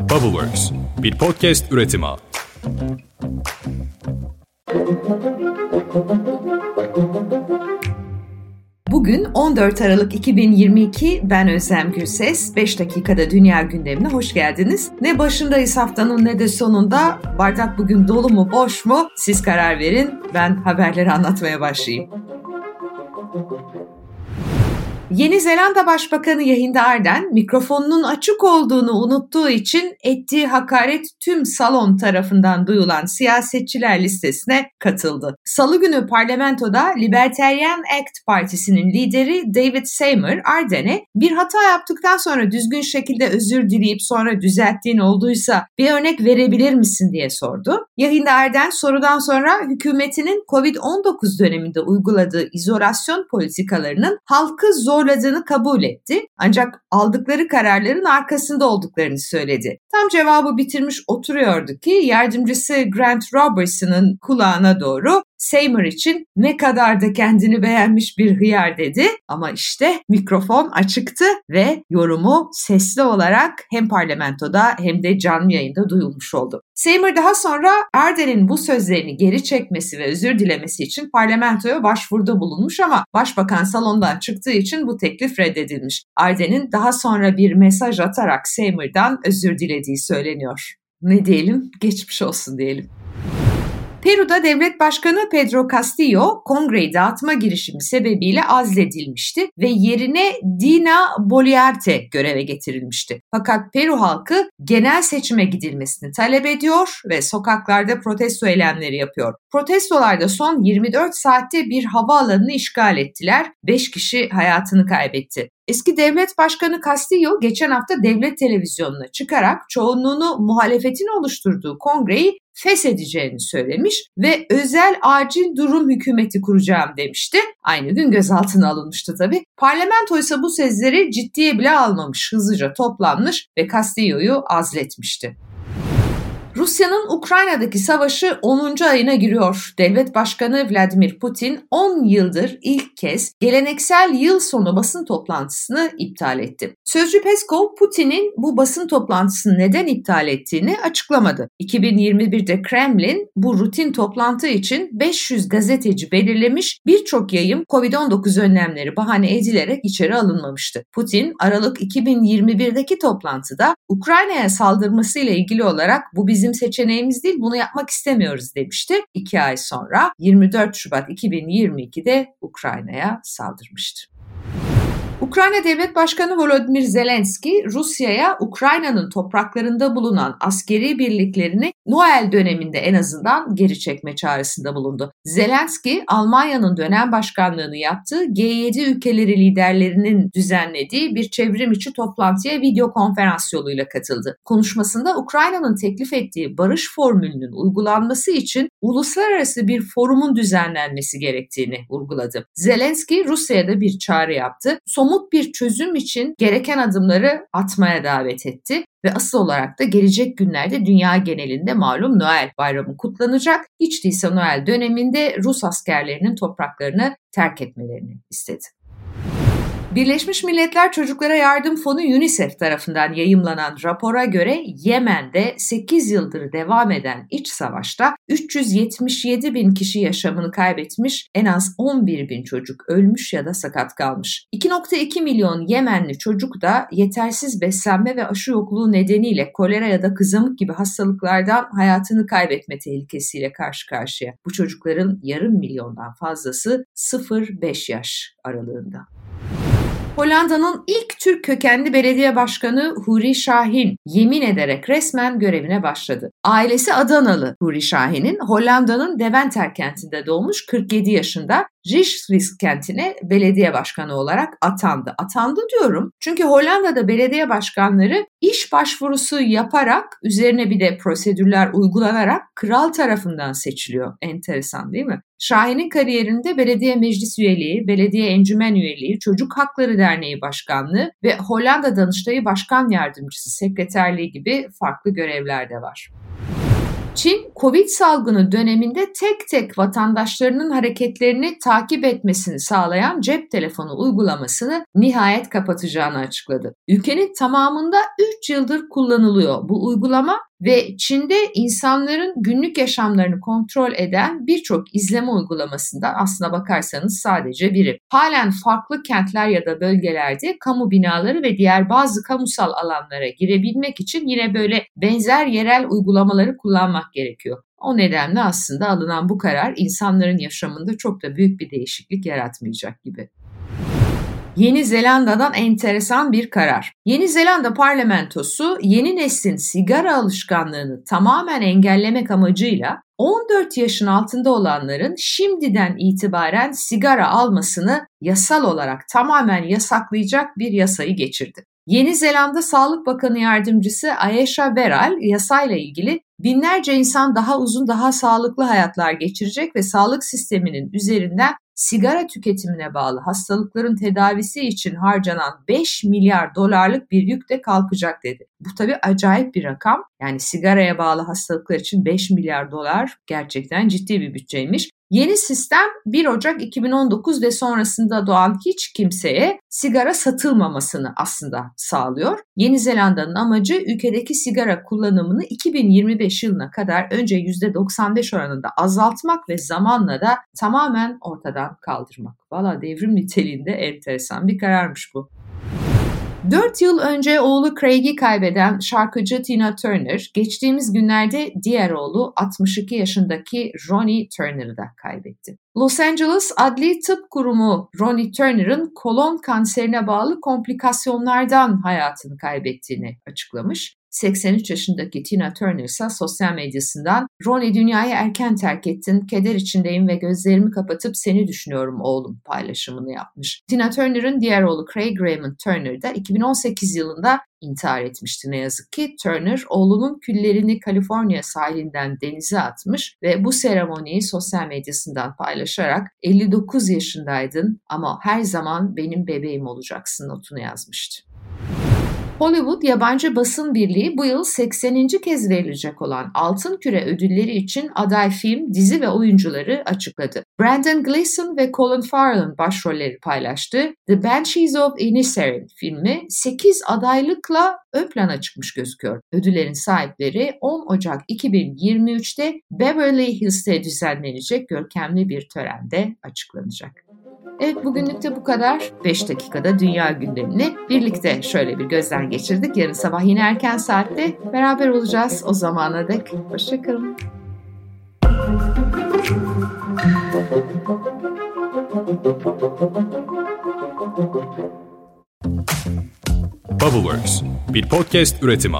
Bubbleworks, bir podcast üretimi. Bugün 14 Aralık 2022 ben Özlem Gürses. 5 dakikada dünya gündemine hoş geldiniz. Ne başındayız haftanın ne de sonunda. Bardak bugün dolu mu boş mu? Siz karar verin. Ben haberleri anlatmaya başlayayım. Yeni Zelanda Başbakanı Yahinda Ardern mikrofonunun açık olduğunu unuttuğu için ettiği hakaret tüm salon tarafından duyulan siyasetçiler listesine katıldı. Salı günü parlamentoda Libertarian Act Partisi'nin lideri David Seymour Ardern'e bir hata yaptıktan sonra düzgün şekilde özür dileyip sonra düzelttiğin olduysa bir örnek verebilir misin diye sordu. Yahinda Ardern sorudan sonra hükümetinin COVID-19 döneminde uyguladığı izolasyon politikalarının halkı zor zorladığını kabul etti. Ancak aldıkları kararların arkasında olduklarını söyledi. Tam cevabı bitirmiş oturuyordu ki yardımcısı Grant Robertson'ın kulağına doğru Seymour için ne kadar da kendini beğenmiş bir hıyar dedi. Ama işte mikrofon açıktı ve yorumu sesli olarak hem parlamentoda hem de canlı yayında duyulmuş oldu. Seymour daha sonra Erden'in bu sözlerini geri çekmesi ve özür dilemesi için parlamentoya başvuruda bulunmuş ama başbakan salondan çıktığı için bu teklif reddedilmiş. Erden'in daha sonra bir mesaj atarak Seymour'dan özür dilediği söyleniyor. Ne diyelim? Geçmiş olsun diyelim. Peru'da devlet başkanı Pedro Castillo kongreyi dağıtma girişimi sebebiyle azledilmişti ve yerine Dina Boluarte göreve getirilmişti. Fakat Peru halkı genel seçime gidilmesini talep ediyor ve sokaklarda protesto eylemleri yapıyor. Protestolarda son 24 saatte bir havaalanını işgal ettiler. 5 kişi hayatını kaybetti. Eski devlet başkanı Castillo geçen hafta devlet televizyonuna çıkarak çoğunluğunu muhalefetin oluşturduğu kongreyi feshedeceğini söylemiş ve özel acil durum hükümeti kuracağım demişti. Aynı gün gözaltına alınmıştı tabii. Parlamento ise bu sözleri ciddiye bile almamış, hızlıca toplanmış ve Castillo'yu azletmişti. Rusya'nın Ukrayna'daki savaşı 10. ayına giriyor. Devlet Başkanı Vladimir Putin 10 yıldır ilk kez geleneksel yıl sonu basın toplantısını iptal etti. Sözcü Peskov Putin'in bu basın toplantısını neden iptal ettiğini açıklamadı. 2021'de Kremlin bu rutin toplantı için 500 gazeteci belirlemiş birçok yayım Covid-19 önlemleri bahane edilerek içeri alınmamıştı. Putin Aralık 2021'deki toplantıda Ukrayna'ya saldırmasıyla ilgili olarak bu bizim bizim seçeneğimiz değil bunu yapmak istemiyoruz demişti. İki ay sonra 24 Şubat 2022'de Ukrayna'ya saldırmıştı. Ukrayna Devlet Başkanı Volodymyr Zelenski, Rusya'ya Ukrayna'nın topraklarında bulunan askeri birliklerini Noel döneminde en azından geri çekme çağrısında bulundu. Zelenski, Almanya'nın dönem başkanlığını yaptığı G7 ülkeleri liderlerinin düzenlediği bir çevrim içi toplantıya video konferans yoluyla katıldı. Konuşmasında Ukrayna'nın teklif ettiği barış formülünün uygulanması için uluslararası bir forumun düzenlenmesi gerektiğini vurguladı. Zelenski, Rusya'ya da bir çağrı yaptı. Somut bir çözüm için gereken adımları atmaya davet etti ve asıl olarak da gelecek günlerde dünya genelinde malum Noel bayramı kutlanacak. Hiç değilse Noel döneminde Rus askerlerinin topraklarını terk etmelerini istedi. Birleşmiş Milletler Çocuklara Yardım Fonu UNICEF tarafından yayımlanan rapora göre Yemen'de 8 yıldır devam eden iç savaşta 377 bin kişi yaşamını kaybetmiş, en az 11 bin çocuk ölmüş ya da sakat kalmış. 2.2 milyon Yemenli çocuk da yetersiz beslenme ve aşı yokluğu nedeniyle kolera ya da kızamık gibi hastalıklardan hayatını kaybetme tehlikesiyle karşı karşıya. Bu çocukların yarım milyondan fazlası 0-5 yaş aralığında. Hollanda'nın ilk Türk kökenli belediye başkanı Huri Şahin yemin ederek resmen görevine başladı. Ailesi Adanalı Huri Şahin'in Hollanda'nın Deventer kentinde doğmuş 47 yaşında Rijswijk kentine belediye başkanı olarak atandı. Atandı diyorum çünkü Hollanda'da belediye başkanları iş başvurusu yaparak üzerine bir de prosedürler uygulanarak kral tarafından seçiliyor. Enteresan değil mi? Şahin'in kariyerinde belediye meclis üyeliği, belediye encümen üyeliği, çocuk hakları derneği başkanlığı ve Hollanda Danıştayı Başkan Yardımcısı sekreterliği gibi farklı görevler de var. Çin, Covid salgını döneminde tek tek vatandaşlarının hareketlerini takip etmesini sağlayan cep telefonu uygulamasını nihayet kapatacağını açıkladı. Ülkenin tamamında 3 yıldır kullanılıyor bu uygulama ve Çin'de insanların günlük yaşamlarını kontrol eden birçok izleme uygulamasından aslına bakarsanız sadece biri. Halen farklı kentler ya da bölgelerde kamu binaları ve diğer bazı kamusal alanlara girebilmek için yine böyle benzer yerel uygulamaları kullanmak gerekiyor. O nedenle aslında alınan bu karar insanların yaşamında çok da büyük bir değişiklik yaratmayacak gibi. Yeni Zelanda'dan enteresan bir karar. Yeni Zelanda parlamentosu yeni neslin sigara alışkanlığını tamamen engellemek amacıyla 14 yaşın altında olanların şimdiden itibaren sigara almasını yasal olarak tamamen yasaklayacak bir yasayı geçirdi. Yeni Zelanda Sağlık Bakanı Yardımcısı Ayesha Veral yasayla ilgili binlerce insan daha uzun daha sağlıklı hayatlar geçirecek ve sağlık sisteminin üzerinden sigara tüketimine bağlı hastalıkların tedavisi için harcanan 5 milyar dolarlık bir yük de kalkacak dedi. Bu tabii acayip bir rakam. Yani sigaraya bağlı hastalıklar için 5 milyar dolar gerçekten ciddi bir bütçeymiş. Yeni sistem 1 Ocak 2019 ve sonrasında doğan hiç kimseye sigara satılmamasını aslında sağlıyor. Yeni Zelanda'nın amacı ülkedeki sigara kullanımını 2025 yılına kadar önce %95 oranında azaltmak ve zamanla da tamamen ortadan kaldırmak. Valla devrim niteliğinde enteresan bir kararmış bu. 4 yıl önce oğlu Craig'i kaybeden şarkıcı Tina Turner, geçtiğimiz günlerde diğer oğlu 62 yaşındaki Ronnie Turner'ı da kaybetti. Los Angeles Adli Tıp Kurumu Ronnie Turner'ın kolon kanserine bağlı komplikasyonlardan hayatını kaybettiğini açıklamış. 83 yaşındaki Tina Turner ise sosyal medyasından Ronnie dünyayı erken terk ettin, keder içindeyim ve gözlerimi kapatıp seni düşünüyorum oğlum paylaşımını yapmış. Tina Turner'ın diğer oğlu Craig Raymond Turner da 2018 yılında intihar etmişti ne yazık ki. Turner oğlunun küllerini Kaliforniya sahilinden denize atmış ve bu seremoniyi sosyal medyasından paylaşarak 59 yaşındaydın ama her zaman benim bebeğim olacaksın notunu yazmıştı. Hollywood Yabancı Basın Birliği bu yıl 80. kez verilecek olan Altın Küre ödülleri için aday film, dizi ve oyuncuları açıkladı. Brandon Gleeson ve Colin Farrell'ın başrolleri paylaştığı The Banshees of Inisherin filmi 8 adaylıkla ön plana çıkmış gözüküyor. Ödüllerin sahipleri 10 Ocak 2023'te Beverly Hills'te düzenlenecek görkemli bir törende açıklanacak. Evet bugünlük de bu kadar. 5 dakikada dünya gündemini birlikte şöyle bir gözden geçirdik. Yarın sabah yine erken saatte beraber olacağız. O zamana dek hoşçakalın. Bubbleworks bir podcast üretimi.